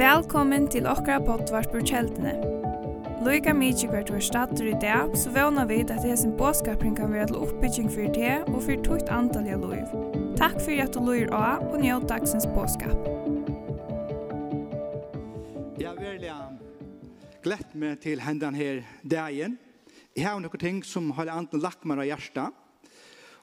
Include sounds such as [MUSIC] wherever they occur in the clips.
Velkommen til okra potvart på kjeldene. Loika mykje hvert var stater i dag, så vana vid at hesen båskapring kan være til oppbygging for det og for tukt antalliga loiv. Takk for at du loir av og njød dagsens båskap. Jeg er veldig glett meg til hendan her dagen. Jeg har noen ting som har anten lagt meg av hjertet,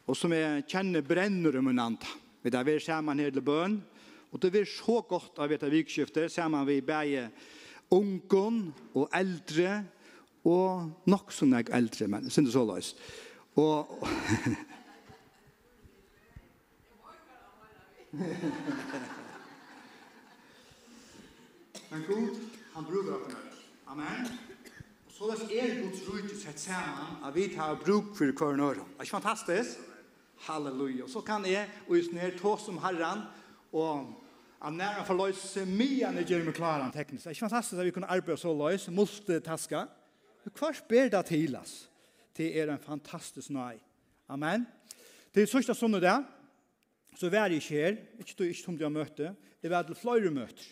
og som jeg kjenner brenner om en annen. Vi tar vi sammen her til bøn, og Og det blir så godt av dette vikskiftet, sammen vi bæger ungen og eldre, og nok som jeg eldre, men synes så løs. Og... [LAUGHS] men Gud, han bruker oss med. Amen. Og så løs er Guds rydde sett sammen, at vi tar bruk for hver nøyre. Er ikke fantastisk? Halleluja. Og så kan jeg, og just ned, ta som herren, og at næra for løys gjør er gjerne klaran teknisk. Det er ikke fantastisk at vi kunne arbeide så løys, multitaska. Hva spør det til, oss? Det er en fantastisk nøy. Amen. Det er sørste sånn det, så vær jeg ikke her, ikke du ikke tomt jeg møte, det var til flere møter.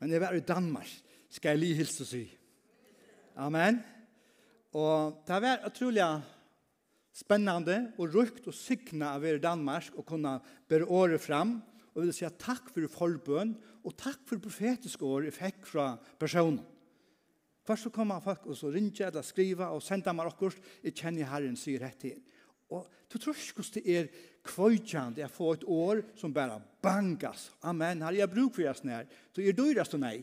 Men det var i Danmark, skal jeg li hilse si. Amen. Og det var utrolig spennende og rukt og sikna av å være i Danmark og kunne bære året fram og vil si takk for forbøn, og takk for profetiske år jeg fikk fra personen. Først så kommer folk og så ringer eller skriver og sender meg akkurat, jeg kjenner Herren sier rett til. Og du tror ikke hvordan det er kvøytjant jeg får et år som bare bangas. Amen, herre, jeg bruk for jeg snær. Så er dyrast og nei.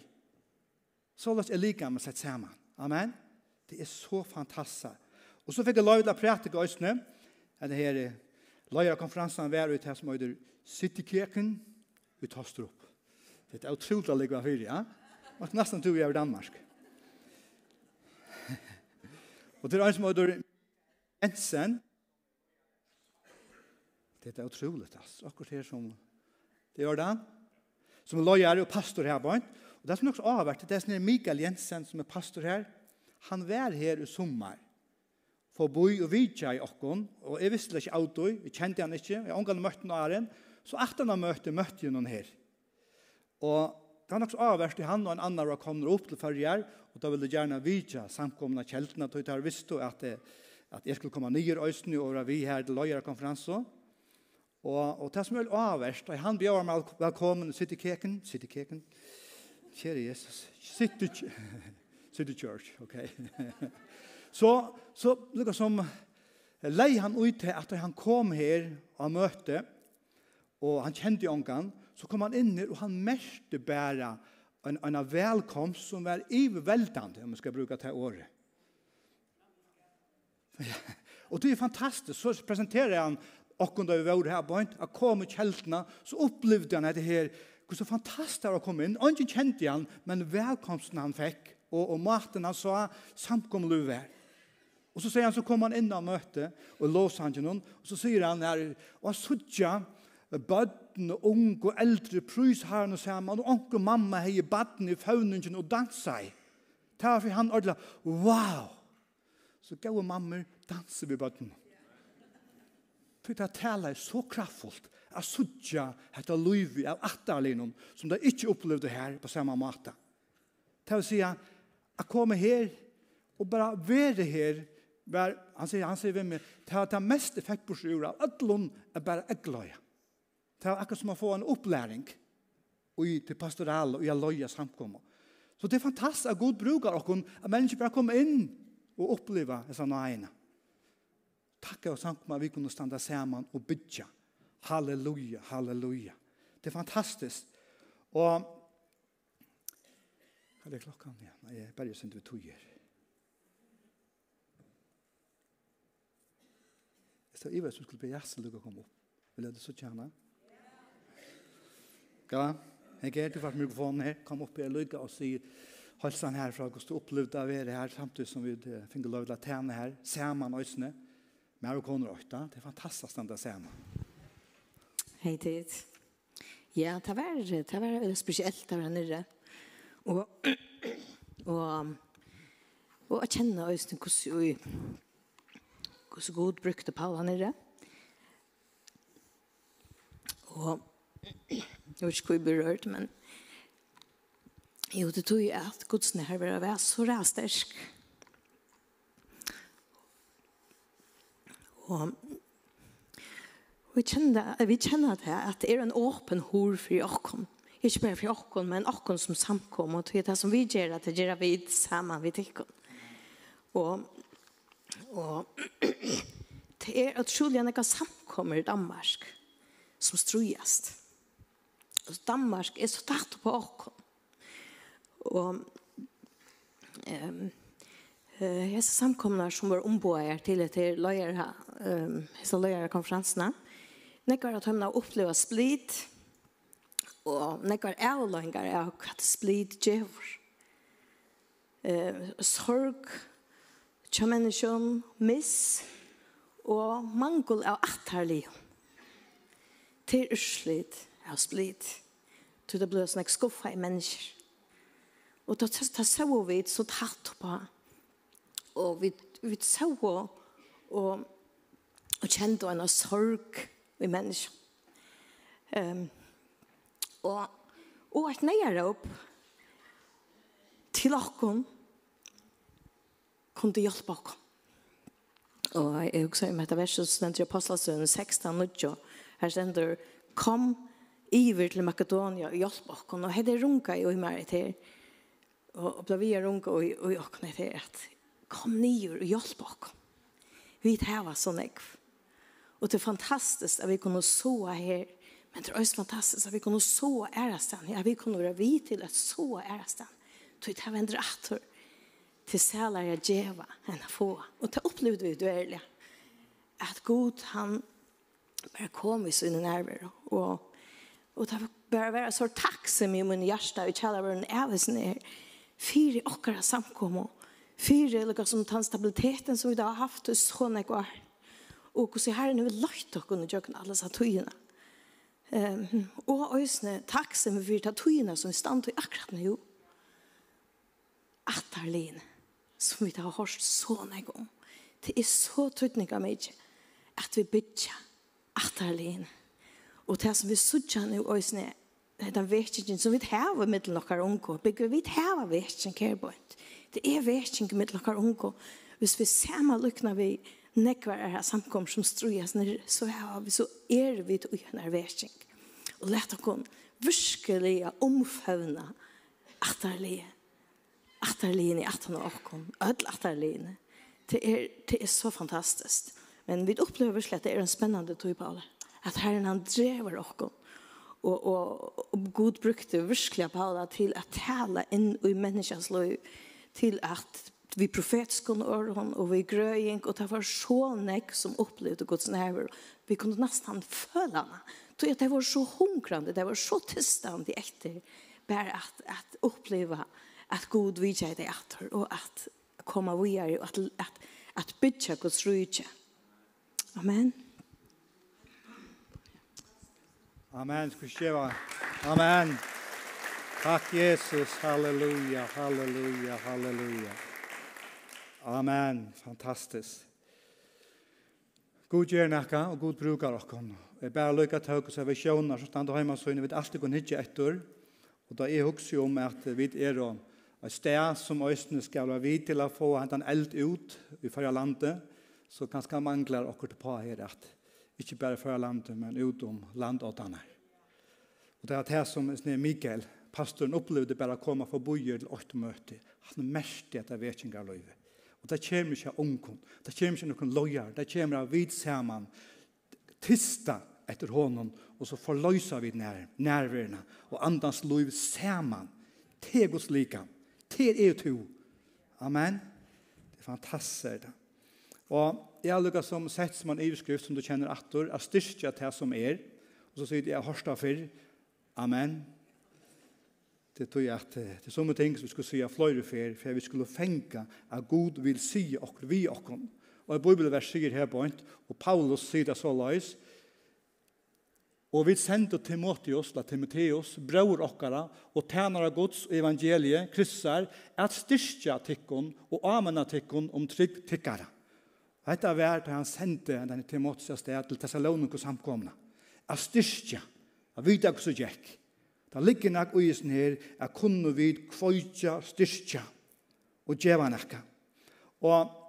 Så låt jeg like med sett sammen. Amen. Det er så fantastisk. Og så fikk jeg lov til å prate gøysene. Det her løyre konferansen var ute her som høyder sitt i kjeken, vi taster opp. Det er utrolig å ligge av ja? [LAUGHS] Og nesten tog jeg i Danmark. og det er en som heter Jensen. Det er utrolig, ass. Akkurat her som det gjør det. Som løyer og pastor her, bare. Og det er som nok avvært, det er sånn Mikael Jensen som er pastor her. Han var her i sommer for å bo og vidtja i okken, og jeg visste ikke autoi, vi kjente han ikke, jeg omgang møtte noen æren, Så aftan han møtte, møtte jo noen her. Og det var nok så avverst i han og en annan var kommer opp til fyrrjær, og da ville gjerne vidja samkomna kjeltene, og jeg visste at, at jeg skulle komme nye øyne og være vi her til løyerkonferansen. Og, og det som er avverst, og han bjør meg velkommen, sitte i keken, sitte i keken, kjære Jesus, sitte i, [LAUGHS] sitt church, ok. [LAUGHS] så, så, lukka som, lei han ut til at han kom her og møte, og han kjente ångan, så kom han inn og han meste bæra en, en velkomst som var iverveldende, om man skal bruke det året. [LAUGHS] og det er fantastisk, så presenterer han åkken da vi var her på en, kom i kjeltene, så opplevde han det her, hvor så fantastisk å komme inn, og ikke kjente han, men velkomsten han fikk, og, og maten han sa, samkom luver. Og så sier han, så kom han inn og møte, og låser han til noen, og så sier han her, og han suttet, bøtten, ung og eldre, prysherren og sammen, og onke mamma hei bøtten i fauningen og dansa i. Ta for han ordla, wow! Så gau mamma danser vi bøtten. For det taler så kraftfullt, a sudja hetta luivi av attarlinum som det ikkje opplevde her på samme måte. Det vil si a komme her og bara være her var, han sier, han sier ved meg, det er det mest effektbursjura, at lun er bare egløya. Det er akkurat som å få en opplæring i till pastoral og i alloja samkommet. Så det er fantastisk at Gud brukar och at mennesker bare kommer inn og uppleva disse nøyene. Takk og samkommet vi kunne standa sammen og bygge. Halleluja, halleluja. Det er fantastisk. Og Hva er klokka? Ja, nei, jeg bare synes vi toger. Jeg stod i hva som skulle bli jassen lukket å komme opp. Vil jeg det så tjene? Ja. Ja, jeg er til hvert mikrofonen her. Kom opp her, en lykke og si halsen her fra hvordan du opplevde av er her, samtidig som vi finner lov til å tjene her. Sammen øsene. Mer og koner åkta. Det er fantastisk den der sammen. Hei tid. Ja, det var, det var veldig spesielt der nere. Og, [CLEARS THROAT] og, og jeg kjenner øsene hvordan, hvordan god brukte Paul han nere. Og [CLEARS THROAT] Jeg vet ikke hvor jeg berørt, men jo, det tog jeg at Guds nærvær var så ræstersk. Og vi kjenner, vi kjenner det at det er en åpen hår for åkken. Ikke bare for åkken, men åkken som samkom, Og det er det som vi gjør, at det gjør vi sammen vi åkken. Og, og det er utrolig enn jeg samkommer i Danmark som strøyest og Danmark er så tatt på åkken. Og ehm eh så samkomnar som var omboar til et til leier her ehm hesa leier konferansen. Nekkar at har uppleva split og nekkar avlangar er hva split gjør. Eh sorg chamanishon miss og mangel av atterlig. Til urslit av splitt. Til det ble sånn jeg skuffet i mennesker. Og da, da så vi så tatt på. Og vi, vi så og, og kjente en sorg i mennesker. Um, og, og et nøyere opp til åkken kunne hjelpe åkken. Og jeg husker om dette verset som stender i Apostelsønnen 16, 19, her stender «Kom iver til Makedonia og hjelpe okken, og hade runka i og mer til, og ble vi runka i og okken til at kom nye og hjelpe okken. Vi tar sånn ekv. Og det er fantastisk at vi kunne så her, men det er også fantastisk at vi kunne så ærestand, at vi kunne være vidt til at så ærestand. Så det er en drattor til sæler jeg djeva enn å få. Og det opplevde vi dørlig. At god han bare kom i sine nerver og Og det bør være så takksom i min hjerte. hjärsta i kjelleren av oss ned. fire okkara samkommer. fire lukka som tann stabiliteten som vi da har haft og sånn jeg kvar. Og hvordan herren vil løyt okkara og gjøkken alle sa tøyene. Um, og øsne takksom for ta tøyene som vi stand til akkurat nå. Atterlin som vi da har hørt sånne gang. Det er så tøytning av meg at vi bygger atterlin. Atterlin Og det som vi sutja nu og isne, den vekkingen som vi hava mittel nokkar unko, bygger vi hava vekking kærboint. Det er vekking mittel nokkar unko. Hvis vi sama lukna vi nekvar er samkom som strujas nir, så hava vi, så er vi til ujan er. Og let okon virkelig omfavna atterlige, atterlige i okkom, okon, öll atterlige. Det er, det er så fantastiskt. Men vi upplever slett det er en spennende tog på alle at Herren han drever oss og, og, og god brukte virkelig Paula til å tale inn i menneskens liv til at vi profetskon åren og vi grøying og det var så nek som opplevde Guds nærvær. Vi kunne nesten føle henne. Det var så hungrande det var så tilstand etter bare at, at oppleve at Gud vidtje det etter og at komme videre og at, at, at bytja Guds rydtje Amen. Amen. Ska skriva. Amen. Tack Jesus. Halleluja, halleluja, halleluja. Amen. Fantastiskt. God gjør nekka, og god brukar okkon. Jeg bare lykka tøk og av vi så stand og heima søgne, vi alltid kun hitje etter. Og da er hukks jo om at vi er om et sted som Østene skal være vidt til å få hentan eld ut i farja landet, så kanskje manglar okkur til på her at Ikke bare fra landet, men utom landåttene. Og det er det som Mikael, pastoren, opplevde bare å komme for bojer til åtte møte. Han merkte etter vekinga løyve. Og det kommer ikke ungen, det kommer ikke noen løyer, det kommer av vid sammen, tista etter hånden, og så forløyser vi nær, nærværende, og andans løyve sammen, til Guds likam, til EU2. Amen. Det er fantastisk. Og Jeg har lukket som sett som en iverskrift som du kjenner attor, er styrkja til som er, og så sier jeg, jeg hørsta fyrr, amen. Det tog jeg at det er sånne ting som vi skulle sige fløyre fyrr, for vi skulle fenga at Gud vil si okkur, vi okkur. Og i bibelvers sier her point, og Paulus sier det så løys, Og vi sendte Timotheus, la Timotheus, bror okkara, og tænare Guds evangelie, kryssar, at styrkja tikkun og amena tikkun om trygg tikkara. Hetta var det han sendte denne Timotheus av sted til Thessalonik og samkomna. A styrstja, a vita hva som gikk. Da ligger nok uisen her, a kunne vi kvøytja, styrstja og djeva nekka. Og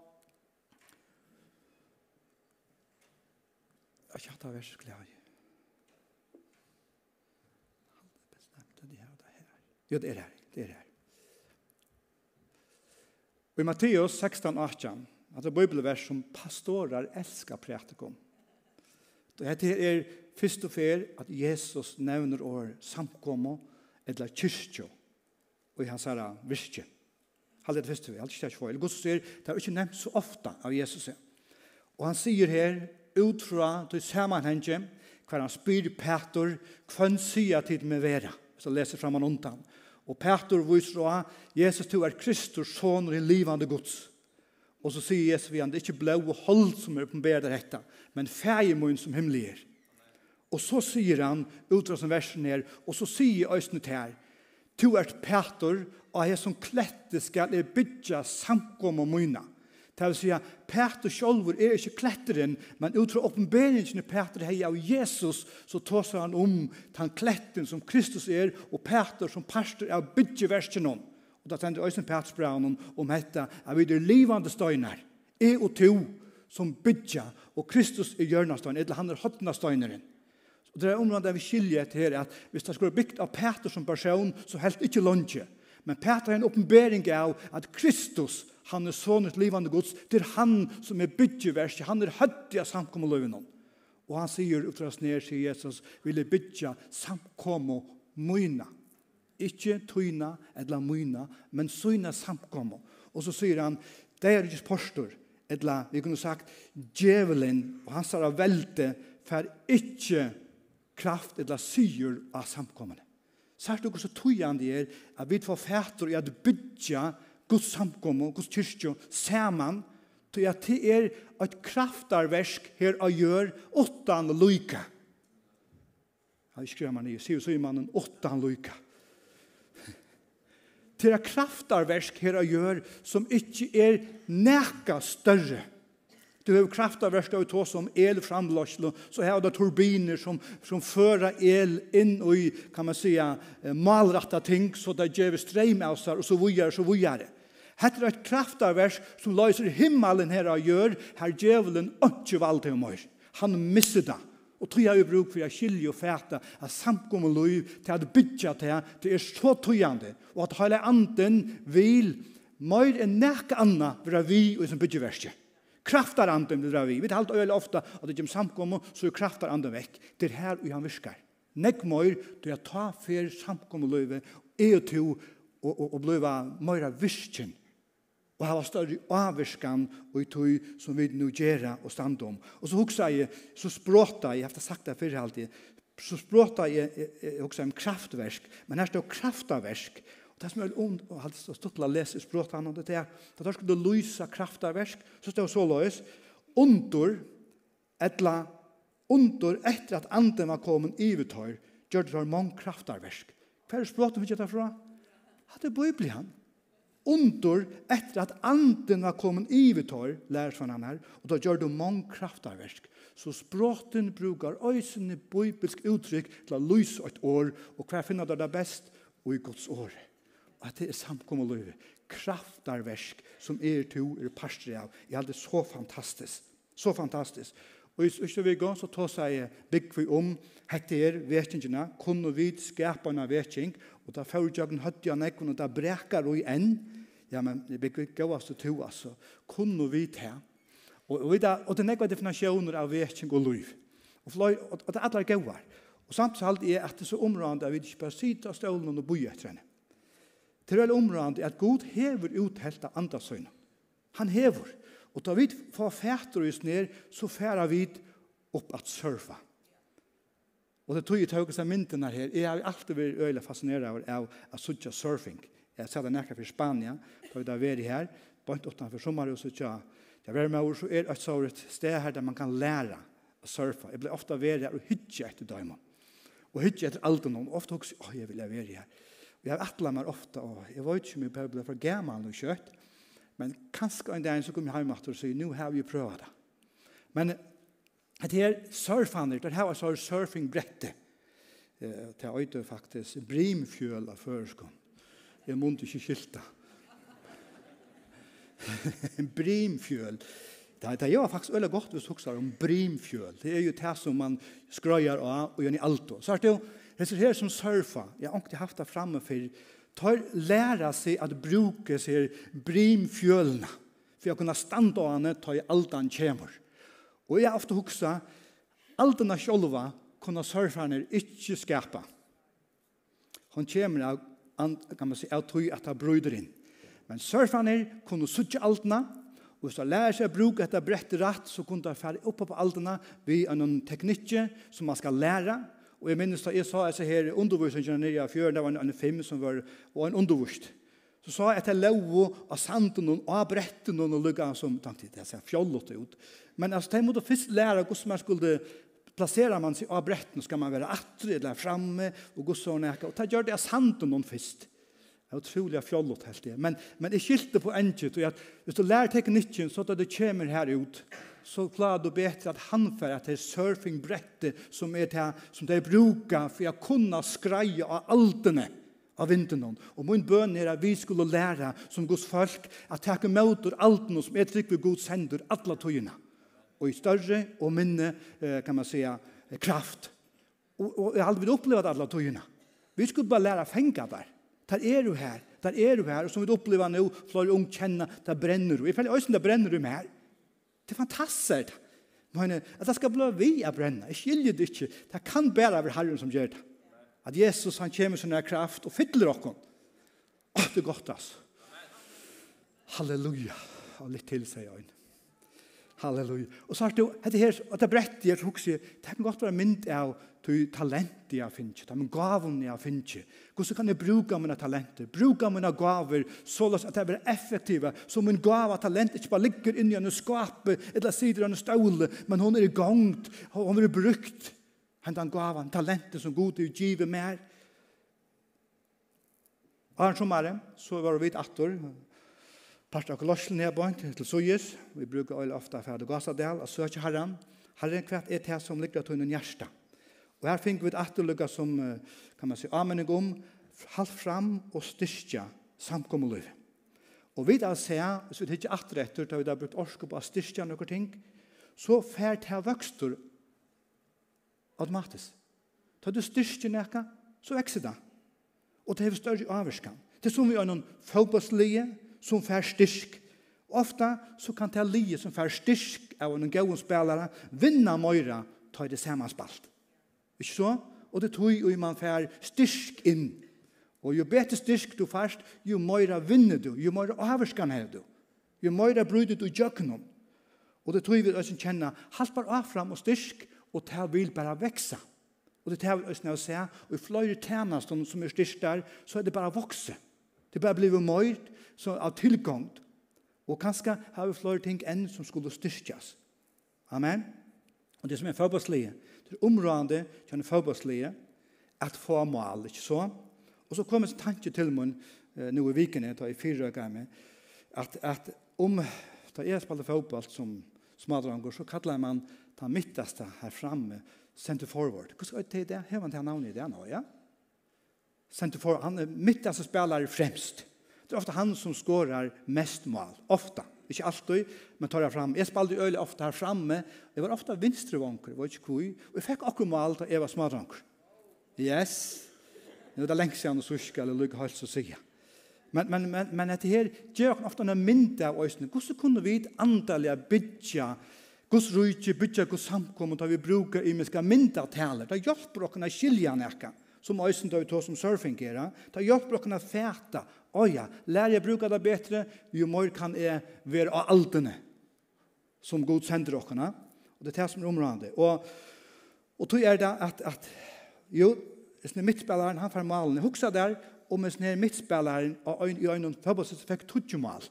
Jeg kjata vers glede. Jo, det er her. Det er her. Og i Matteus 16, 18 Att det bibelvers som pastorer älskar praktikum. Det heter er först och för att Jesus nämner år samkomma eller kyrkjo och i hans här virke. det först och för, allt kyrkjo. Eller Guds säger, det har inte nämnt så ofta av Jesus. Och han säger här, utfra till sammanhänge, hver han spyr Petor, kvön sier tid med vera, så leser fram han undan. Og Petor viser å Jesus, du er Kristus, son i livande gods. Og så sier Jesus vi han, det er ikke blå og hold som er oppenbæret av dette, men feie munn som himmelig er. Og så sier han, utra som versen er, og så sier Øysnet her, «Tu ert Petor, og jeg som klette skal jeg bytja samkom og munna». Det vil si, Petor sjolver er ikke kletteren, men utra oppenberingen Petor hei av Jesus, så tåser han om den kletten som Kristus er, og Petor som pastor er bytjeversen om. Og da sender Øysen Brown om dette, at vi er livande støyner, jeg og to, som bygja, og Kristus er hjørnastøyner, eller han er hodnastøyneren. Og det er området vi skiljer til her, at hvis det skulle bygd av Peter som person, så helt ikke lunge. Men Peter er en oppenbering av at Kristus, han er sonet livande gods, det er han som er byggeverset, han er høttig av samkommet løvene. Og han sier, utrøst ned, sier Jesus, vil jeg bygge samkommet møyna. Ikke tøyna eller myna, men søyna samkommer. Og så sier han, det er ikke postor, eller vi kunne sagt, djevelen og hans herre velte for ikke kraft eller syr av samkommene. Sært dere så tøyende er at vi får fætter i at bygge Guds samkomme Guds kyrkje sammen til at det er et kraftarversk her å gjøre åttan lykke. Jeg skriver meg nye, sier så i mannen åttan lykke til et kraftarversk her å gjøre som ikke er neka større. Du har kraftarversk av tås om elframløslo, så har du turbiner som, som fører el inn i, kan man säga, malratta ting, så det gjør streimelsar og så vujere, så vujere. Hette er et kraftarversk som løser himmelen her å gjøre, her djevelen ikke valg til å Han misser det. Og tog jeg bruk for jeg skilje og fæta at samkommer lov til at bytja til det er så tøyande og at hele anden vil mer enn nek anna vera vi og som bytja verskje. Kraftar anden vil vera vi. Vi talte øyelig ofta at det kommer samkommer så er kraftar anden vekk. Det er her og han virskar. Nek mer til jeg ta fer samkommer liv er to og, og, og bliva mer virkjen og hava større avvirskan og i som vi nu gjerra og stand om. Og så hugsa jeg, så språta jeg, jeg har sagt det før alltid, så språta jeg, jeg, jeg hugsa om kraftversk, men her står kraftaversk, og det som er ond, og hadde stått til å lese språta han om det der, da der skulle lysa kraftaversk, så står så løs, under, etla, under, etter at anden var kommet i vittar, gjør det for mange kraftarversk. Hver språten vi gjerra fra? Hadde det han under etter at anden var kommet i vittar, lærer han her, og da gjør det mange kraftaversk. Så språten brukar øysene bibelsk uttrykk til å lyse et år, og hver finner det det best, og i Guds år. Og at det er samkommet løyve, kraftarversk som er to er parstri av. Jeg hadde så fantastisk, så fantastisk. Og i sørste vi går, så tar seg bygg vi om hette er vetingene, kunne vi vid skapene vetting, og da fører jeg den høtte jeg nekken, og da brekker vi enn, ja, men vi gavast og to, altså, kunne vi ta. Og, og, og det er nekva definasjoner av vekking og liv. Og, fløy, og, og det er alle gavar. Og samtidig halt er at det er så områdende at vi ikke bare sitter av stålen og bøyer etter henne. Det er veldig områdende at Gud hever uthelt av andre søgnet. Han hever. Og da vi får fætter oss ned, så færer vi opp at surfa. Og det tog jeg til tøkes av myndene her. Jeg har alltid vært øyelig fascineret av, av, av surfing. surfing Jeg sa det nærkere for Spania, da vi da veri her, bort utenfor sommer sommerhuset, tja. Det var med ord, så er et såret sted her der man kan lære å surfa. Jeg ble ofte vært her og hytje etter døgnet. Og hytje etter alt og noen. Ofte også, åh, jeg vil være her. Og jeg atla meg ofte, og jeg var ikke mye på å bli for gammel og kjøtt, men kanskje en dag så kom jeg hjemme og sier, nå har vi prøvd det. Men det her surfene, det her var så surfingbrettet, det er øyde faktisk brimfjøl av føreskånd. Jeg måtte ikke skilta. [LAUGHS] brimfjøl. Det det er faktisk veldig godt hvis du husker om brimfjøl. Det är ju det som man skrøyer av och gör ni allt. Så er det är her som surfa. Jag har ikke haft det fremme for tar lära sig att bruka sig brimfjølene för å kunna stande av henne ta i allt han kommer. Och jag har ofte huxa alt den själva kunna surfa när inte skapa. Han kommer av kan man si, av tog at han brøyder inn. Men surfaner kunne suttje altene, og hvis han lærer seg å bruke etter brett rett, så kunne han fære oppe på altene ved en teknikk som man skal lære. Og jeg minnes da jeg sa disse her undervisningen nere i fjøren, det var en, en film som var og en undervist. Så sa jeg at jeg lov av sanden og av bretten og lukket som tenkte, det ser fjollet ut. Men altså, de måtte først lære hvordan man skulle placerar man sig av bretten ska man vara attrig eller framme och gå så näka. Och ta gör det sant om någon först. Det är otroliga fjollot helt det. Men, men det skilte på enkelt och att hvis du lär tekniken så att det kommer här ut så klarar du bättre att han för att det är surfingbrettet som är det som det brukar för att kunna skraja av altene av vinden Och min bön är att vi skulle lära som Guds folk att ta emot allt som är trygg vid Guds händer alla tøyene och i större och minne kan man säga kraft. Och, och jag har vi upplevt alla togorna. Vi skulle bara lära fänga där. Där är du här. Där är du här. Och som vi upplever nu, flera ung känna, där bränner du. I fall ösen, där bränner du med här. Det är fantastiskt. Men att det ska bli vi att bränna. Jeg skiljer det ikke. Det kan bare være Herren som gör det. Att Jesus han kommer som sån här kraft och fyller oss. Åh, det er godt, altså. Halleluja. Och lite till säger jag. Halleluja. Og så har du, dette her, og det brett jeg tror ikke, det kan godt være mynd av du talent jeg finner, de gavene jeg finner. Hvordan kan jeg bruke mine talenter, bruke mine gaver, så løs at jeg blir effektive, så min gava talent ikke bare ligger inni en skape, eller sider en ståle, men hun er i gang, hun er brukt, hentan gavan, talenten som god til å give mer. Arne sommeren, så var vi et attor, Part av kolossen er bort til Sujus. Vi bruker øyne ofte fra det del og søker herren. Herren kvart er det som ligger til noen hjerte. Og her finner vi et etterlugga som, kan man si, amening om, halv fram og styrkja samkommeliv. Og vi da ser, hvis vi ikke atter etter, da vi da brukt orske på å styrkja noen ting, så fer til vøkster automatisk. Da du styrkja noe, så vekser det. Og det er større avvarskan. Det er som vi har noen fotballslige, som fær styrk. Ofta så kan det lije som fær styrk av en gode spelare vinna møyra ta det sammanspalt. Ikke så? Og det tog jo man fær styrk inn. Og jo bete styrk du fast, jo møyra vinner du, jo møyra avskan hev du. Jo møyra brudet du jøkkenom. Og det tog vi også kjenne, halt bare avfram og styrk, og det vil bare veksa. Og det tar vi også nå å se, og i fløyre tjenestene som er styrk der, så er det bare vokset. Det bare blir møyt av tilgångt. Og kanskje har vi flere ting enn som skulle styrkjas. Amen. Og det som er forbåslige, det er områdende til en forbåslige, at få mal, ikke så? Og så kommer en tanke til mun eh, nå i vikene, da jeg fire ganger, at, at om da jeg spiller fotball som smadranger, så kallar man ta midteste her framme, center forward. Hvordan er det? Hever man det navnet i det nå, ja? Ja. Centerfor, han är mitt alltså spelare främst. Det är ofta han som skårer mest mål, ofta. Inte alltid, men tar jag fram. Jag spelade ju öle ofta här framme. Jeg var ofta vinstrevånker, var inte kui. Och jeg fick också mål till Eva Smadranker. Yes. Nu er det längst sedan och surska eller lykke hals å säga. Men, men, men, men etter her, gjør gör ofta en mindre av øyne. Hur kunde vi andaliga bytja Guds rujtje, bytja, Guds samkommet, har vi brukar i myska mindre taler. Det hjelper oss att skilja näkan som øysen da vi tar som surfing gjerra, ta hjelp brokken å fæta, oja, lær jeg bruka det betre, jo mer kan jeg være av altene som god sender okkene, og det er det som er området. Og, og tog er det at, at jo, sånne midtspilleren, han får malen, jeg der, og med sånne midtspilleren, og øyn, i øynene, så fikk tudje mal.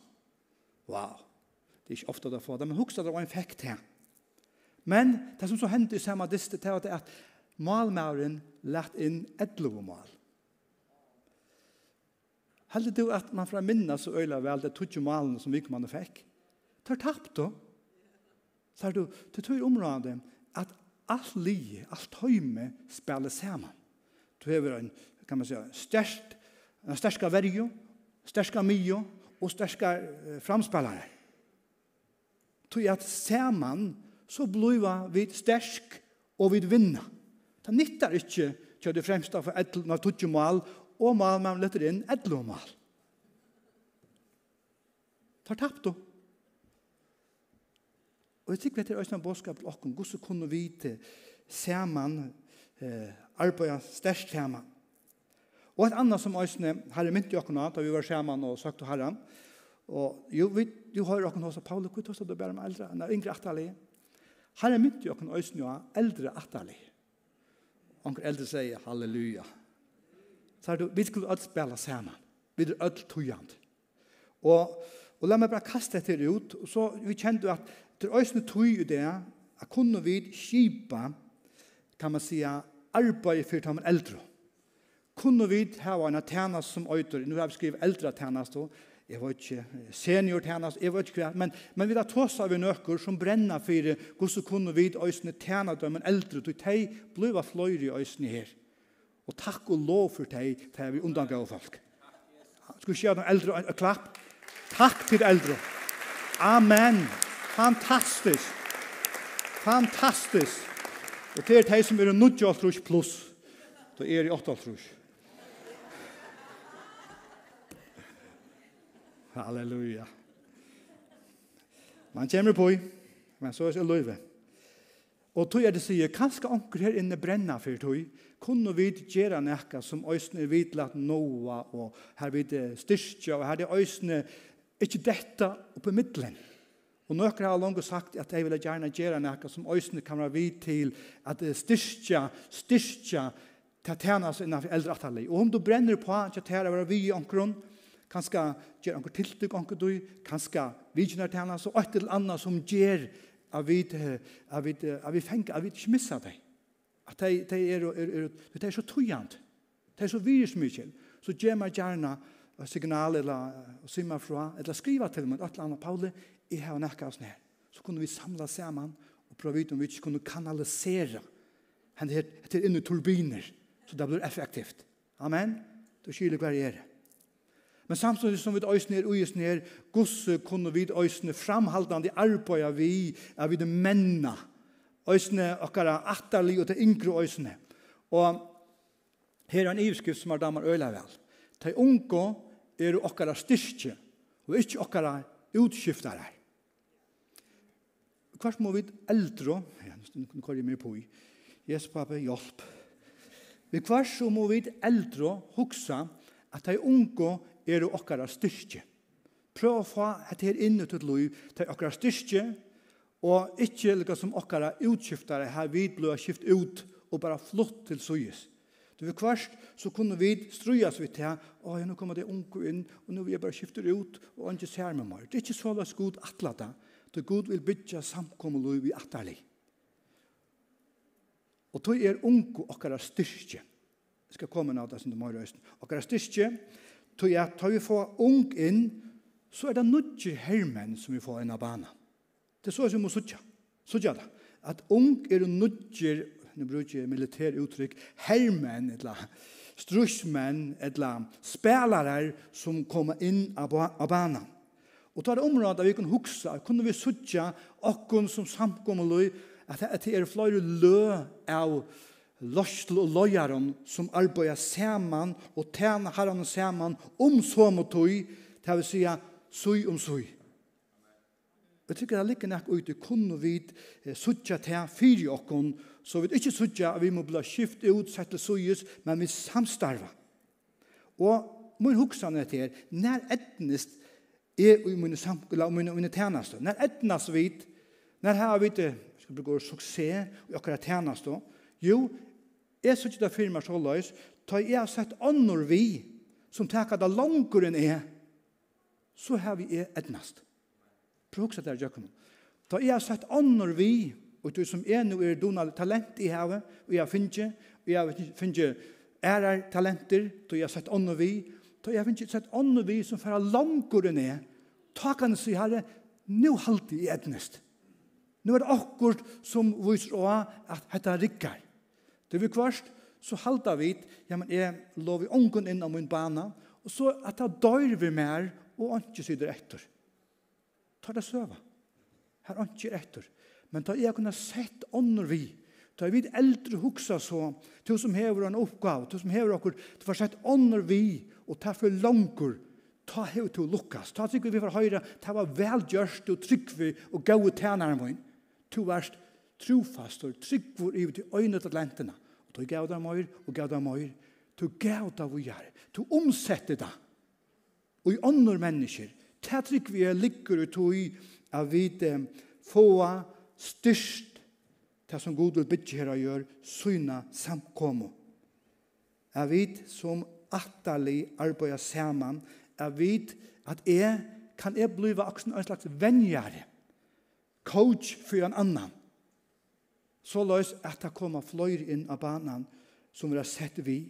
Wow. Det er ikke ofte det få det, men huxa der, og han fikk det. Men det som så hendte i samme distet, det var at Malmauren lagt inn ett mal. Heldig du at man fra minna så øyla vel det tog malen som vikmannen fikk? Tar tapt då? Tar du, det tog området at alt li, alt høyme spiller sammen. Du hever en, kan man säga, størst, en størska verjo, størska mio og størska eh, framspillare. Tog at man så blir vi størsk og vi vinna. Det nyttar ikke til det fremste for etlen av tutsi mal, og mal man letter inn etlen mal. Det har tapt du. Og jeg tykker vi etter Øystein Båskap til åkken, hvordan kunne vi til saman, eh, arbeida størst saman. Og et annet som Øystein, har mynt i åkken da vi var saman og søkte herren, og jo, vi, du har åkken hos Paulus, hvor tåst du bare med eldre, enn yngre atterlig. Herre mynt i åkken Øystein, jo eldre atterlig. Onker eldre sier halleluja. Så er du, vi skulle alt spela sammen. Vi er alt tøyende. Og, og la meg bare kaste dette ut, og så vi kjente at det er øyne tøy i det, at kunne vi kjipa, kan man sige, arbeid for de eldre. Kunne vi ha en tjenest som øyder, nå har vi skrivet eldre tjenest, jeg vet ikke senior tjenas, jeg vet ikke hva, men, men vi da tåsa av nøkker som brenner for hvordan kunne vi øysene tjena dømmen eldre, du teg bliva fløyre i øysene her. Og takk og lov for teg, teg vi undangav folk. Skal vi se noen eldre en klapp? Takk til eldre. Amen. Fantastisk. Fantastisk. Og til er som er 98 pluss. da er i 8 pluss. Halleluja. Man kommer på, men så er det løyve. Og tog er det sier, kanskje anker her inne brenna for tog, kunne vi gjøre noe som øsne er vidlatt noa, og her vid styrke, og her er øsne ikke dette oppe i middelen. Og noen har langt sagt at jeg vil gjerne gjøre noe som øsne kan være vidt til at styrke, styrke, til tjener seg innenfor eldre atterlig. Og om du brenner på at jeg tar over vi i omkron, kanskje gjør noen tiltøk anker du, kanskje vidgjønner til henne, så et eller annet som gjør at vi, at vi, at vi fenger, at vi ikke misser deg. At de, de er, er, er, de er så tojant. de er så virus mye, så gjør meg gjerne signal eller simma fra, eller skriva til meg, et eller annet, Pauli, jeg har nekka oss ned. Så kunne vi samla sammen, og prøve ut om vi ikke kunne kanalisere henne her, her inn i turbiner, så det blir effektivt. Amen. Då kyler hver gjerne. Men samtidig som vi øysene er øysene er, gosse kunne vi øysene framhaldande arbeida vi, er vi det menna, øysene okkara atterlig og til yngre øysene. Og her er en ivskrift som er damer øyla vel. De unge er okkara styrke, og ikke okkara utskiftare. Hvart må vi eldre, ja, nå kvar jeg mer på i, Yes, pappa, hjelp. Vi kvart så må vi eldre huksa at de unge er det okkara styrke. Prøv å få dette her inne til liv til okkara styrke, og ikke lika som okkara utskiftare her vi ble skift ut og bara flott til suyes. Du vet kvarst, så kunne vi strujas vi til, å, nå kommer det unge inn, og nå vil jeg bare skifte ut, og ikke ser med meg. Det er ikke så løs god atlata, til god vil bytja samkommeluiv i atali. Og tog er unge okkara styrke. Jeg skal komme nå, det er må morgen. Okkara styrke, tog jeg tar vi få ung inn, så er det nødje hermen som vi får inn av banen. Det er så som vi må sutja. Sutja det. At ung er nødje, nu bruker jeg militær uttrykk, hermen, eller strusmenn, eller spelare som kommer inn av banen. Og tar det området vi kan huksa, kunne vi suttje okken som samkommer løy, at det er flere lø av løstel og løyaren som arbeider saman og tjener herren saman om så mot tøy, det vil si søy om søy. Jeg tykker det ligger nok ute kunne vi suttja til fire okken, så vi ikke suttja at vi må bli skift ut, sett til søyes, men vi samstarva. Og min hoksan er til, nær etnest er i mine samkola og mine, mine tjenester. Nær etnest vi, nær her vi, skal vi gå suksess i akkurat tjenester, jo, Jeg sier ikke det for så løs, da jeg har sett ånder vi, som takker det langere enn jeg, så har vi jeg etnast. Prøv også det jøkken. Da jeg har sett ånder vi, og du som er nå er donald talent i havet, og jeg finner, og jeg finner ærer talenter, da jeg har sett ånder vi, da jeg finner sett ånder vi som fører langere enn jeg, takene sier herre, nå halte jeg et nest. Nå er det akkurat som viser å at dette rikker. Det vi kvarst, så halda vi, ja, men jeg lov i ången inn av min bana, og så at da dør vi mer, og ikke sider etter. Ta det søva. Her ikke etter. Men ta jeg kunne sett ånder vi, ta vi eldre huksa så, til som hever en oppgave, til som hever okkur, til får sett ånder vi, og ta for langkur, ta hever to lukkas, ta trygg vi for høyre, ta var velgjørst og trygg vi, og gau tænaren vår, to verst, trofast trofastor, tryggvor i til øynet av lentene. Og du gav deg møyr, og gav deg møyr. Du gav deg vi gjør. Du omsetter deg. Og i andre mennesker. Det trygg vi er ligger ut i av vi få styrst det som god vil bytje her og gjør, syna samkommet. Jeg vet som atterlig arbeider sammen. Jeg vet at jeg kan jeg bli en slags venjere. Coach for en annan så løs at det kommer fløyre inn av banan som vi har sett vi.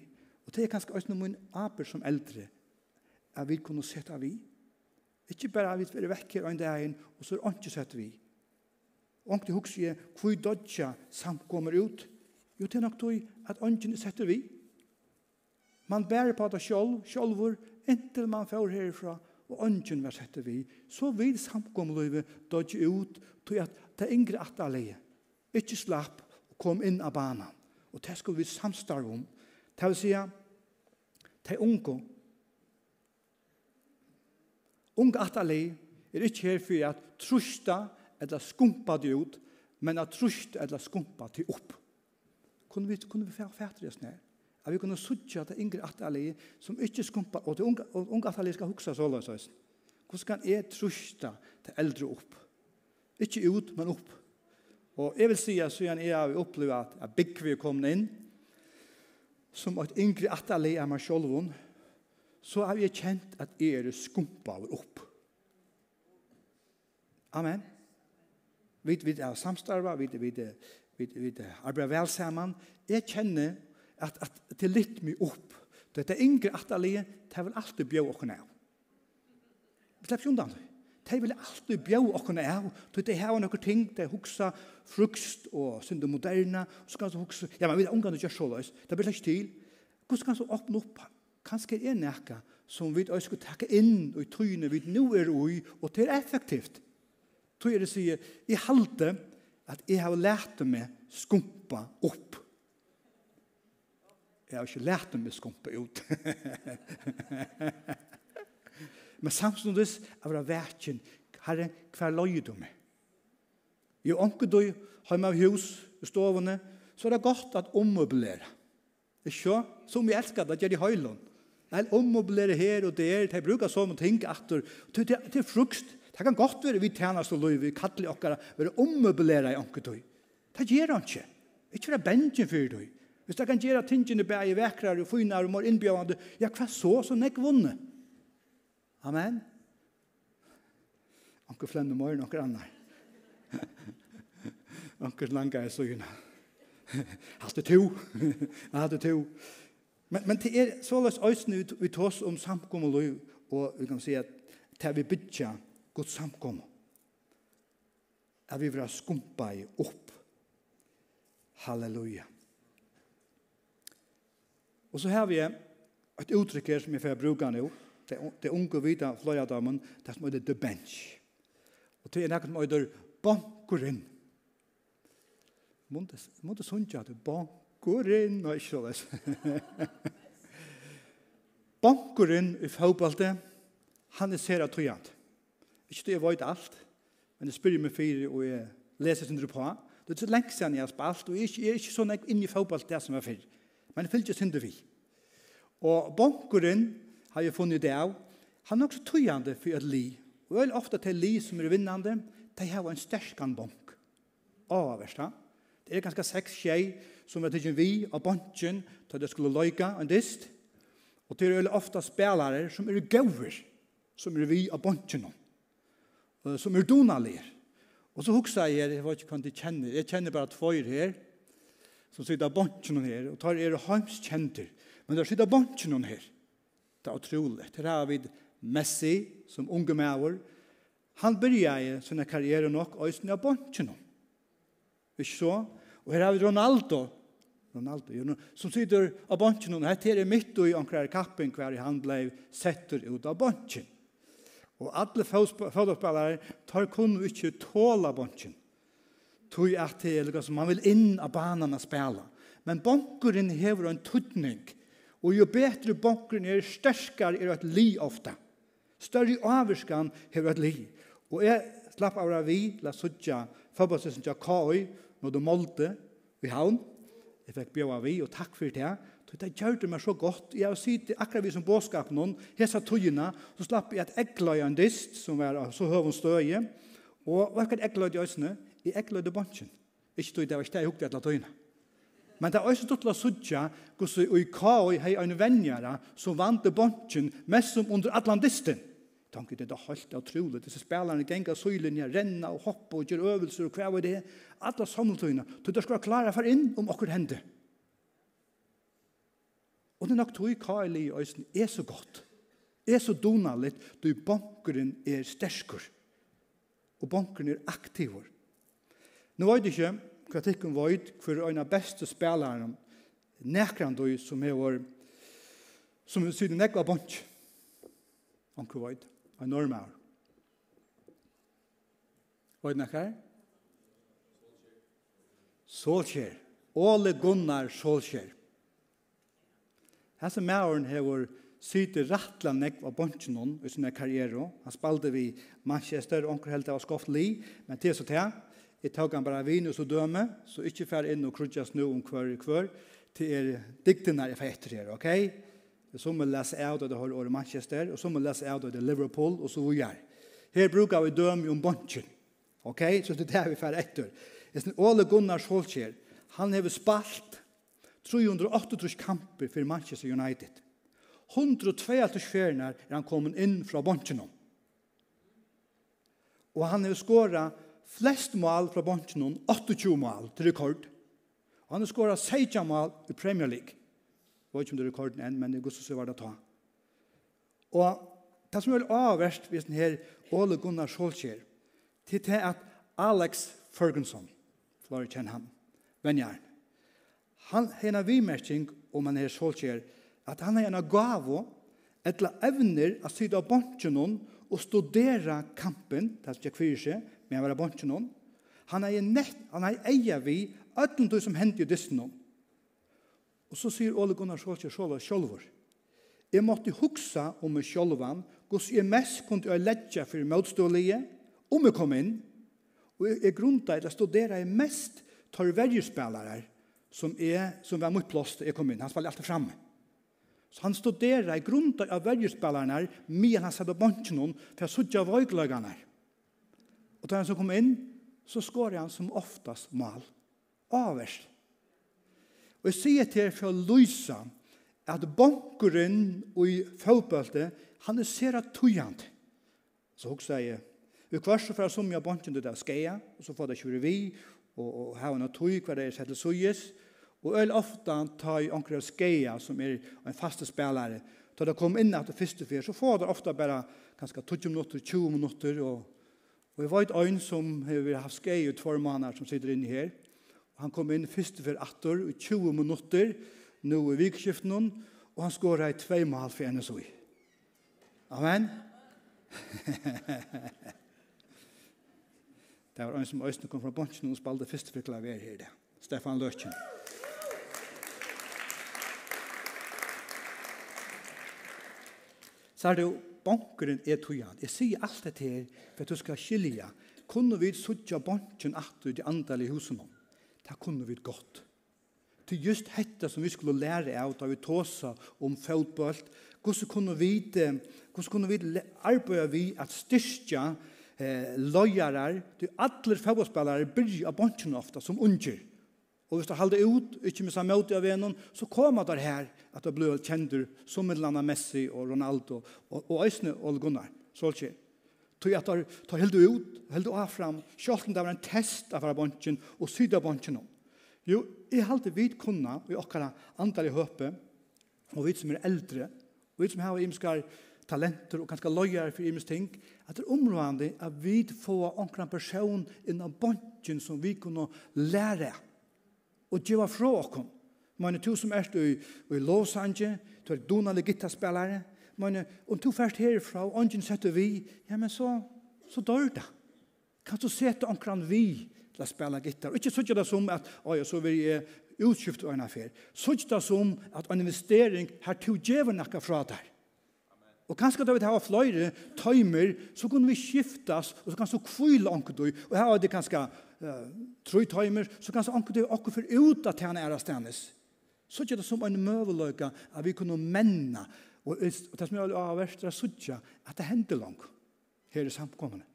Og det er kanskje også noen aber som eldre at vi kunne sette vi. Ikke bare at vi er vekk her en dag og så er det ikke sett vi. Og det husker jeg hvor dødja samt kommer ut. Jo, det er nok tog at ånden setter vi. Man bærer på det selv, selvfor, inntil man får herifra, og ånden var setter vi. Så vil samkomløyve dødja ut, tog at det er yngre at det er. Ikke slapp og kom inn av banan. Og det skulle vi samstarve om. Det vil si de unge unge atali er ikke her for at trusta eller skumpa det ut, men at trusta eller skumpa det opp. Kunne vi, kunne vi fætre oss ned? At vi kunne sutja til yngre atali som ikke skumpa, og til unge, unge atali skal huksa så løs. Hvordan kan jeg trusta til eldre opp? Ikke ut, men opp. Og jeg vil si at siden jeg har opplevd at, at Bikvi er kommet inn, som et yngre atali av meg selv, så har jeg kjent at jeg er skumpa opp. Amen. Vi, vi er samstarva, vi, vi, vi, vi arbeider vel sammen. Jeg kjenner at, at det er litt mye opp. Dette yngre atali, det vil alltid bjø åkne av. Vi slipper undan det de vil alltid bjå okkene av, til de har noen ting, de huksa frukst og synd og moderne, og så kan de huksa, ja, men vi er omgang til å så løs, det blir ikke til. Hvordan kan de åpne opp? Kanskje er nekka som vi også skulle takke inn og i tryne vi nå er ui, og det er effektivt. Tog er det sier, i halte at jeg har lært meg skumpa opp. Jeg har ikke lært meg skumpa ut. [LAUGHS] Men samståndes er det verken, herre, hver løy du med. I ånke du, har med hus, i stovene, så er det godt at ommøblere. Ikke? Som jeg elsker det, gjør de høylån. Det er ommøblere her og der, jeg bruker så sånne ting at Det er frukst. Det kan godt være vi tjener så løy, vi kattler okkara, vi er ommøblere i ånke du. Det gjør han ikke. Ikke være bensjen for du. Hvis det kan gjøre tingene bære vekrere, finere og mer innbjørende, ja, hva så, så nek vunnet. Amen. Anker flemme morgen, anker annar. [LAUGHS] anker langa er søgna. [LAUGHS] Haste to. [LAUGHS] Haste to. Men, men det er såleis øyne vi, ut oss om samkom og løy, og vi kan si at det vi bytja godt samkom. At vi vil skumpa i opp. Halleluja. Og så har vi et uttrykk her som jeg får bruka nå, det unge vita fløyadamen, det som heter The Bench. Og det er nekket som heter Bankurin. Måte sunnkja til Bankurin, og ikke så såles. [LAUGHS] Bankurin i fagbalte, han er sera tøyant. Ikke det jeg vet alt, men jeg spyrir meg fire og jeg leser sin på. Det er så lenge siden jeg har spalt, og jeg er ikke sånn inn i fagbalte det som er fyrir. Men jeg fylgjer sin vi. Og bankurin, har jeg funnet det av. Han er også tøyende for et li. Og veldig ofte til li som er vinnende, de har en sterkan bank. Avverst, ha? Det er ganske seks tjei som er tidsen vi av banken til det skulle løyke en dist. Og det er veldig ofte spelare som er gauver, som er vi av banken. Som er donalir. Og så huksa jeg, jeg vet ikke hva de kjenner, jeg kjenner bare tvøyr her, som sitter av banken her, og tar er heimskjenter. Men der sitter av banken her. Det er utroligt. Her har vi Messi som unge maver. Han begynner i sin karriere nok og i sin bontjene. Ikke så? Og her har vi Ronaldo. Ronaldo, jo, som sitter av bontjene. Her er det midt i omkring kappen hver han ble setter ut av bontjene. Og alle fotbollspelare tar kun ikke tåla bontjen. Tog at det er som man vil inn av banan og spela. Men bonkeren hever en tutning Og jo betre bonkren er, sterskar er et li ofta. Større avvirskan er et li. Og jeg slapp av vi, la suttja, forbåsesen til Kaoi, når du målte i havn. Jeg fikk av vi, og takk for det. Så det gjør det meg så godt. Jeg har sitt akkurat vi som båskap noen, hesa tøyene, så slapp jeg et eggløy en dist, som var så høven støye. Og hva er et eggløy i øsene? I eggløy det bansjen. Ikke tøy, det var ikke det jeg hukte etter tøyene. Men det er også til å sudja gos i kaoi hei ein venjara som vant det bontjen mest som under Atlantisten. Tanke det er helt utrolig. Disse spillerne genga søylinja, renna og hoppa og gjør øvelser og hva var det. Alla sammeltøyna. Du det skal klare for inn om okkur hende. Og det er nok tog kaoi li øysen er så godt. Er så donalit du bankeren er sterskur. Og bankeren er aktivur. Nå var det ikke hva tikkun for en av beste spelaren nekran du som er vår som er syden nekva bonk onkur void en normaur void nekkar Solskjer Ole Gunnar Solskjer Hesse mauren hever syte rattla nekv av bonkinon i sinne karriere. Han spalte vi Manchester, onker helt av skoft li, men til så til Jeg tok han bare vin og så døme, så ikke fer inn og krudjas nå om hver og hver, til er diktene jeg får etter her, ok? Som å lese av det har året Manchester, og som å lese av det Liverpool, og så hvor jeg. Her brukar vi døme om bunchen, ok? Så det er det vi fær etter. Ole Gunnar Solskjær, han har spalt 308 kamper for Manchester United. 102 fjerner er han kommet inn fra bunchen om. Og han har skåret flest mål fra bonsen, 28 mål til rekord. Og han har skåret 16 mål i Premier League. Det var ikke om det er rekorden enn, men det er godt å se hva det tar. ta. Og det som er veldig avverst hvis den her Ole Gunnar Solskjær, til det at Alex Ferguson, for å kjenne ham, vennjern, han har en avvimerking om han er Solskjær, at han har en gavo, etla evner at sitte av bonsen og studera kampen, det er ikke kvirer seg, men han var bonchen om. Han er nett, han er eia vi öllum du som hendte i dysten. Og så sier Ole Gunnar Sjolkje Sjåla Sjålvor, Jeg måtte hugsa om meg Sjålvan, gos jeg mest kunne jeg ledja for motstålige, om jeg kom inn, og jeg grunnta at jeg studera jeg mest tar verjespelare som, er, som var mot plåst jeg kom inn. Han spiller alltid framme. Så han studera i grunda av verjespelarna medan han satt på bonchen hon for jeg suttja vøygløgane. Og da han så kom inn, så skår han som oftast mal. Averst. Og jeg sier til for Luisa at bankeren i fotballte, han er sera tøyant. Så hun sier, vi kvarst for som jeg banken det der skeia, og så får det kjøre vi, og, og her han har tøy hva det er sett til søyes, og øl ofte tar i anker skeia, som er en faste spelare, Da det kom inn etter første fyr, så får det ofte bare ganske 20 minutter, 20 minutter, og Og jeg var et øyn som har haft skei i tvær måneder som sitter inne her. Og han kom inn først for atter i 20 minutter, nå i vikskiften, og han skåret i tvei mal for NSOI. Amen. [LAUGHS] det var øyn som Øysten kom fra Bonsen og spalte først for klaver her. Det. Stefan Løtjen. Så er det jo bankeren er tøyan. Jeg sier alt det til for at du skal skilja. Kunne vi suttja bonken atter i de andalige husene? Det kunne vi godt. Til just hetta som vi skulle lære av da vi tåsa om fotbollt, hvordan kunne vi, hvordan kunne vi arbeide vi at styrstja eh, løyarar, til alle fotballspillere av banken ofta som unger. Og hvis du halde ut, ikke missa møte av vennen, så kommer det her at det blir kjendur som et eller Messi og Ronaldo og, og Øysne og Gunnar, Solskjær. Tog at du tar heldig ut, heldig av fram, selv om det var en test av bantjen og syd av bonchen. Jo, jeg halde vid kunna i okkara andal i høpe, og vi som er eldre, og vi som har imskar talenter og ganske løyere for imens ting, at det er områdende at vi får omkring person innan bonchen som vi kunne lære av og djeva fra okkom. Meine, tu som erst i, i Los Angeles, du er donale gittaspillere, meine, om du først herifra, og ungen setter vi, ja, men så, så dør det. Kan du sette omkran vi til å spille gitar? Ikke sånn det som at, oi, så vil jeg utskifte av en affær. Sånn det som at en investering har to djever nakka fra der. Og kanskje da vi har flere tøymer, så kunne vi skiftes, og så kan kanskje kvile onkedøy. Og her er det kanskje uh, tre tøymer, så kan kanskje onkedøy okkur for ut at han er stendes. Så er det som en møveløyke at vi kunne menna. Og, og det som er av verst, det er at det hender langt her i samkommende.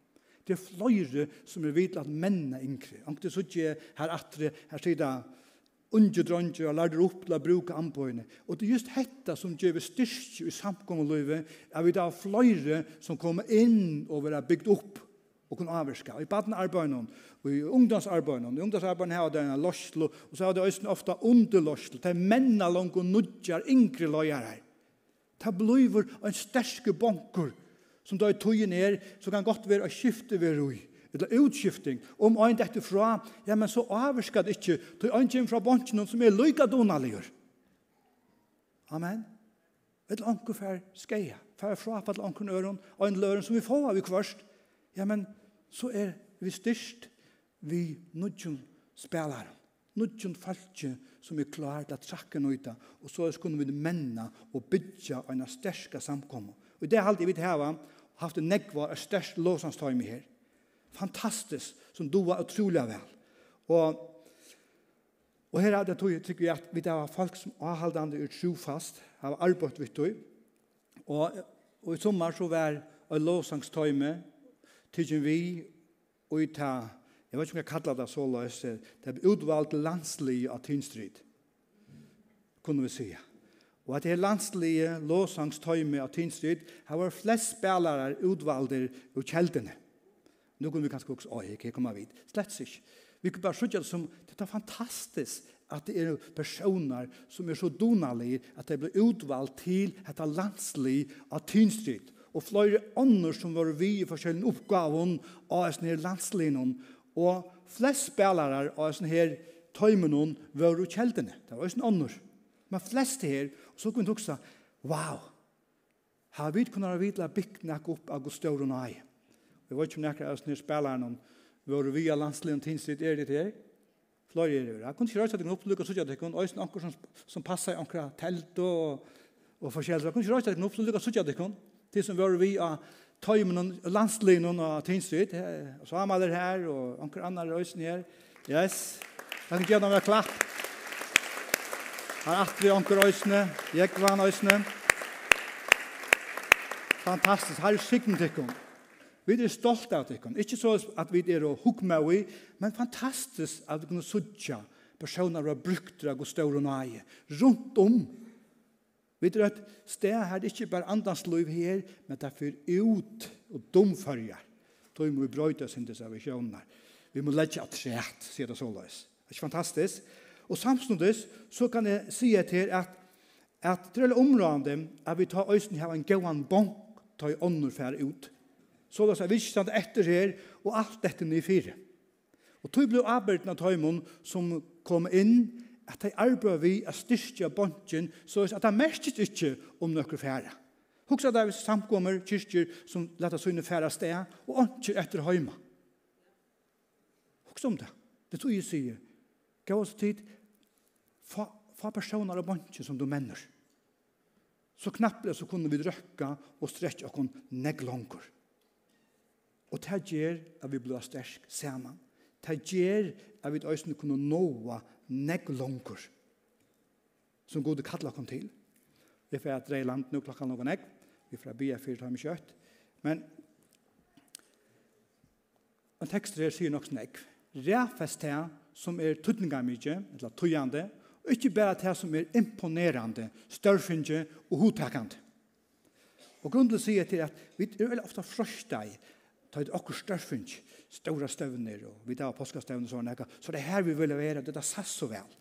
Det er flere som er vidt at menna inkri. Onkedøy så er her atre, her sier det unge dronjer og lærte opp til å bruke anbøyene. Og det er just dette som gjør styrke i samkommeløyve, er vi da flere som kommer inn og vil ha bygd opp og kunne avvirke. I badenarbeidene, og i ungdomsarbeidene, i ungdomsarbeidene har det en lorslo, og så har det også ofte underlorslo, det er menna langt og nudjar, yngre løyer her. Det blir en sterske banker, som da i tøyen er, så kan godt være å skifte ved roi eller utskifting, om ein dette fra, ja, men så avvirskar det ikkje, til ein kjem fra bonsen som er lykka donaligur. Amen. Et anker fer skeia, fer et anker nøren, og en løren som vi får av i kvarst, ja, men så er vi styrst vi nudjun spelar, nudjun falskje som er klar til at trakke nøyta, og så skulle vi menna og bytja og en sterska samkomma. Og det er alltid vi til hava, haft en negva og størst låsanstøymi her fantastisk, som du var utrolig vel. Og, og her er det tog, tykker jeg, at vi det var folk som har holdt andre ut trofast, har arbeidt vidt du. og, og i sommer så var en lovsangstøyme, tykker vi, og i ta, jeg vet ikke om jeg kallar det så løs, det er utvalgt landslig av Tynstrid, kunne vi si. Og at det er landslige lovsangstøyme av Tynstrid, har vært flest spelare utvalgte ut kjeldene. Nu kunne vi kanskje også, oi, ikke kommer vidt. Slett ikke. Vi kan bare skjønne det som, det er fantastisk at det er personer som er så donalige at det blir utvalgt til dette landslig av Tynstrid. Og flere ånder som var vi i forskjellige oppgaven av sånne her landslinjen. Og flest spillere av sånne her tøymenon var jo kjeldene. Det var sånne ånder. Men flest her, og så kunne vi også, wow, har vi kunnet vite bygge nok opp av Gustav og Nøye. Jeg vet ikke om nekker av nye spilleren om hvor vi er via og tinsitt er det her. Flore er det. Jeg kunne ikke røyse at jeg kunne opplukker sånn at jeg kunne øyne anker som, som passer i anker telt og, og forskjellig. Jeg kunne ikke røyse at jeg kunne opplukker sånn at jeg kunne. til som våre via tøymen og landslivet og tinsitt. Og så har man det her og anker andre øyne her. Yes. Jeg kan gjøre noe med klapp. Her er vi anker røyse. Jeg var øyne. Fantastisk. Her er sikten til Vi er stolte av dere. Ikke så at vi er og hukk med vi, men fantastisk at vi kunne sudja personer og brukter av stål og nøye. Rundt om. Vi er et sted her, ikke bare andans liv her, men det er ut og domfølger. Da må vi brøyde oss inn til reservasjoner. Vi må legge at rett, sier det så løs. Det er ikke fantastisk. Og samtidig så kan jeg si til at at det er området at vi tar øyne her en gåan bonk, tar i ånder fer ut så la seg virkstand etter her, og alt dette nye fire. Og tog ble arbeid av tøymon som kom inn, at de arbeid vi at styrkja bontjen, så at de merkes ikke om nøkker færa. Hugsa der vi samkommer kyrkjer som leta søgne færa sted, og åndkjer etter høyma. Hugsa om det. Det tog jeg sier. Gav oss tid, fa, fa personer av bontjen som du menner. Så knapplega så kunne vi drøkka og strekja okkon negg langer. Og det gjør at vi blir sterk sammen. Det gjør at vi også kunne nå nek langer som gode kattler kom til. Vi får at dreie land nå klokka noen nek. Vi får bia fyrt ham kjøtt. Men en tekst der sier nok nek. Ræfest her som er tøtninga mykje, eller tøyande, og ikke bare det som er imponerande, størfinje og hodtakande. Og grunnen til å si til at vi er veldig ofte frøsta i ta et okkur størfing, stora støvner, og vi tar påskastøvner og sånne, så det er her vi vil være, det er sass så vel.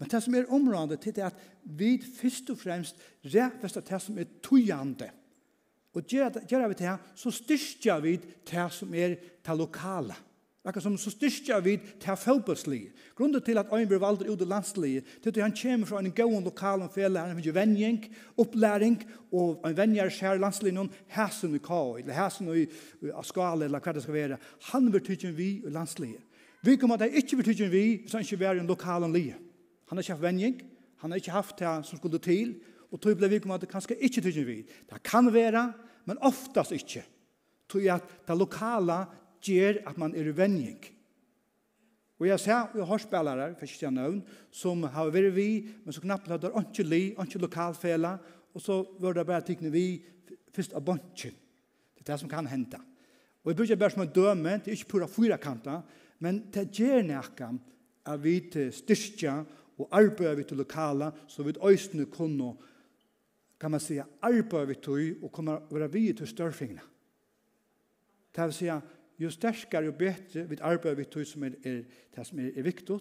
Men det som er området til det er at vi først og fremst rettest det som er tøyande. Og gjør vi det her, så styrker vi det som er det lokale. Akkurat som så styrkja vid til fotbollslige. Grunnen til at Øyen blir valgt ut i landslige, til at han kommer fra en god lokal fele, han finner venjeng, opplæring, og en venjer skjer landslige noen hæsen i kaj, eller hæsen i skala, eller hva det skal være. Han vil tydje vi i landslige. Vi kommer at han ikke vil tydje vi, så han ikke vil en lokal lie. Han har ikke haft venjeng, han har ikke haft det som skulle til, og tog ble vi kommer at det kanskje ikke tydje vi. Det kan være, men oftast ikke. Tog at det lokala gjør at man er venning. Og jeg ser, vi har spillere, for ikke jeg nøvn, som har vært vi, men så knapt hadde det ikke li, ikke lokalfele, og så var det bare tikkene vi først av bunchen. Det er det som kan hente. Og jeg bruker bare som en døme, det er ikke pura fyra kanta, men det gjør nækka at vi til styrkja og arbeider vi til lokala, så vi øyne kunne, kan man si, arbeider vi til og kunne være vi til størfingene. Det vil si, jo sterkare og bättre vid arbeider vi tog som er, er, det som er, er viktig,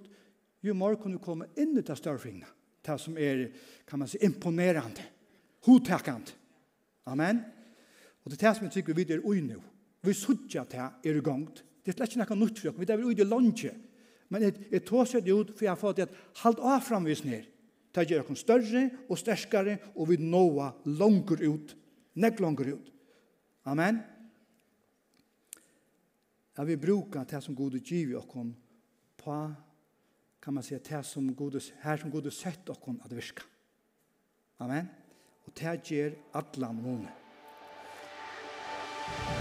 jo mer kan du komme inn i det større fingene. Det som er, kan man si, imponerande, hotekant. Amen. Og det er det som jeg tykker vi er ui nå. Vi sutja det er i gang. Det er slett ikke noe nytt for oss. Vi er ui det lunge. Men jeg, jeg tar seg det ut, for jeg har fått at halt av framvis ned. Det gjør oss større og sterkare, og vi nåa langer ut. Nek langer ut. Amen at vi brukar det som Gud giv i okkon på kan man säga det som Gud her som Gud sett okkon at virka. Amen. Og det gjør alla månen. Amen.